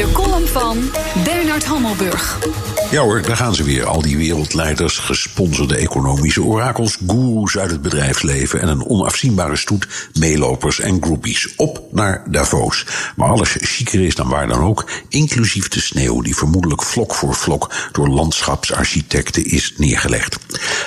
De column van Bernard Hammelburg. Ja hoor, daar gaan ze weer. Al die wereldleiders, gesponsorde economische orakels, goeroes uit het bedrijfsleven en een onafzienbare stoet meelopers en groupies. Op naar Davos. Maar alles chiquer is dan waar dan ook, inclusief de sneeuw die vermoedelijk vlok voor vlok door landschapsarchitecten is neergelegd.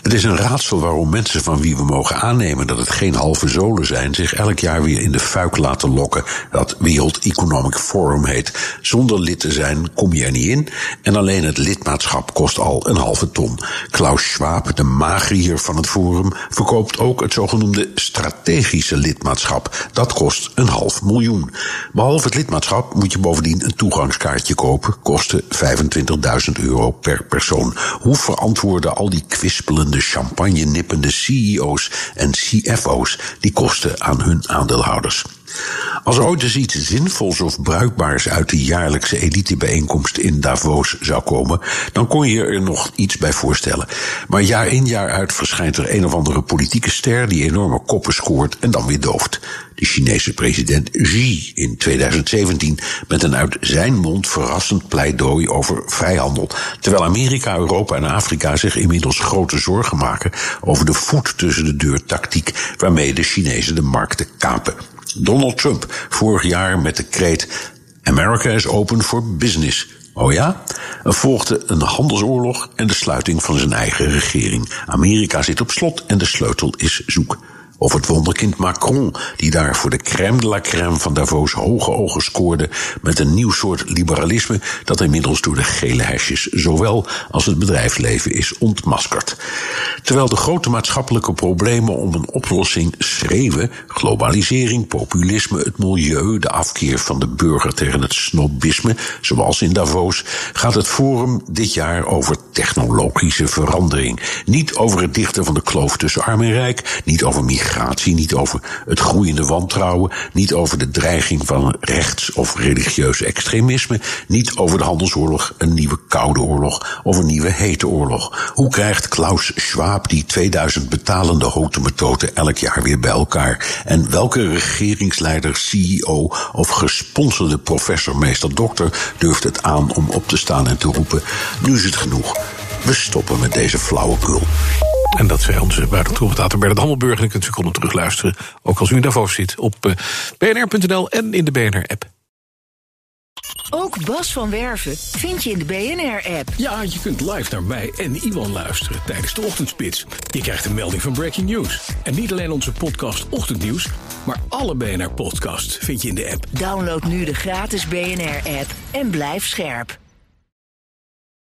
Het is een raadsel waarom mensen van wie we mogen aannemen dat het geen halve zolen zijn, zich elk jaar weer in de fuik laten lokken dat Wereld Economic Forum heet. Lid te zijn kom je er niet in en alleen het lidmaatschap kost al een halve ton. Klaus Schwab, de magrier van het forum, verkoopt ook het zogenoemde strategische lidmaatschap. Dat kost een half miljoen. Behalve het lidmaatschap moet je bovendien een toegangskaartje kopen, kostte 25.000 euro per persoon. Hoe verantwoorden al die kwispelende, champagne-nippende CEO's en CFO's die kosten aan hun aandeelhouders? Als er ooit eens iets zinvols of bruikbaars uit de jaarlijkse elitebijeenkomst in Davos zou komen, dan kon je er nog iets bij voorstellen. Maar jaar in jaar uit verschijnt er een of andere politieke ster die enorme koppen scoort en dan weer dooft. De Chinese president Xi in 2017 met een uit zijn mond verrassend pleidooi over vrijhandel. Terwijl Amerika, Europa en Afrika zich inmiddels grote zorgen maken over de voet tussen de deur tactiek waarmee de Chinezen de markten kapen. Donald Trump vorig jaar met de kreet America is open for business. Oh ja? Er volgde een handelsoorlog en de sluiting van zijn eigen regering. Amerika zit op slot en de sleutel is zoek. Of het wonderkind Macron, die daar voor de crème de la crème van Davos hoge ogen scoorde met een nieuw soort liberalisme dat inmiddels door de gele hesjes zowel als het bedrijfsleven is ontmaskerd. Terwijl de grote maatschappelijke problemen om een oplossing schreeuwen, globalisering, populisme, het milieu, de afkeer van de burger tegen het snobisme, zoals in Davos, gaat het forum dit jaar over technologische verandering. Niet over het dichten van de kloof tussen arm en rijk, niet over migratie niet over het groeiende wantrouwen, niet over de dreiging van rechts- of religieus extremisme, niet over de handelsoorlog, een nieuwe koude oorlog of een nieuwe hete oorlog. Hoe krijgt Klaus Schwab die 2000 betalende hotemetoten elk jaar weer bij elkaar? En welke regeringsleider, CEO of gesponsorde professor, meester, dokter durft het aan om op te staan en te roepen: nu is het genoeg. We stoppen met deze flauwekul. En dat zei onze buitentoegedater Bernard Hammelburg. En u kunt u terug terugluisteren, ook als u in Davos zit, op eh, bnr.nl en in de BNR-app. Ook Bas van Werven vind je in de BNR-app. Ja, je kunt live naar mij en Iwan luisteren tijdens de ochtendspits. Je krijgt een melding van Breaking News. En niet alleen onze podcast Ochtendnieuws, maar alle BNR-podcasts vind je in de app. Download nu de gratis BNR-app en blijf scherp.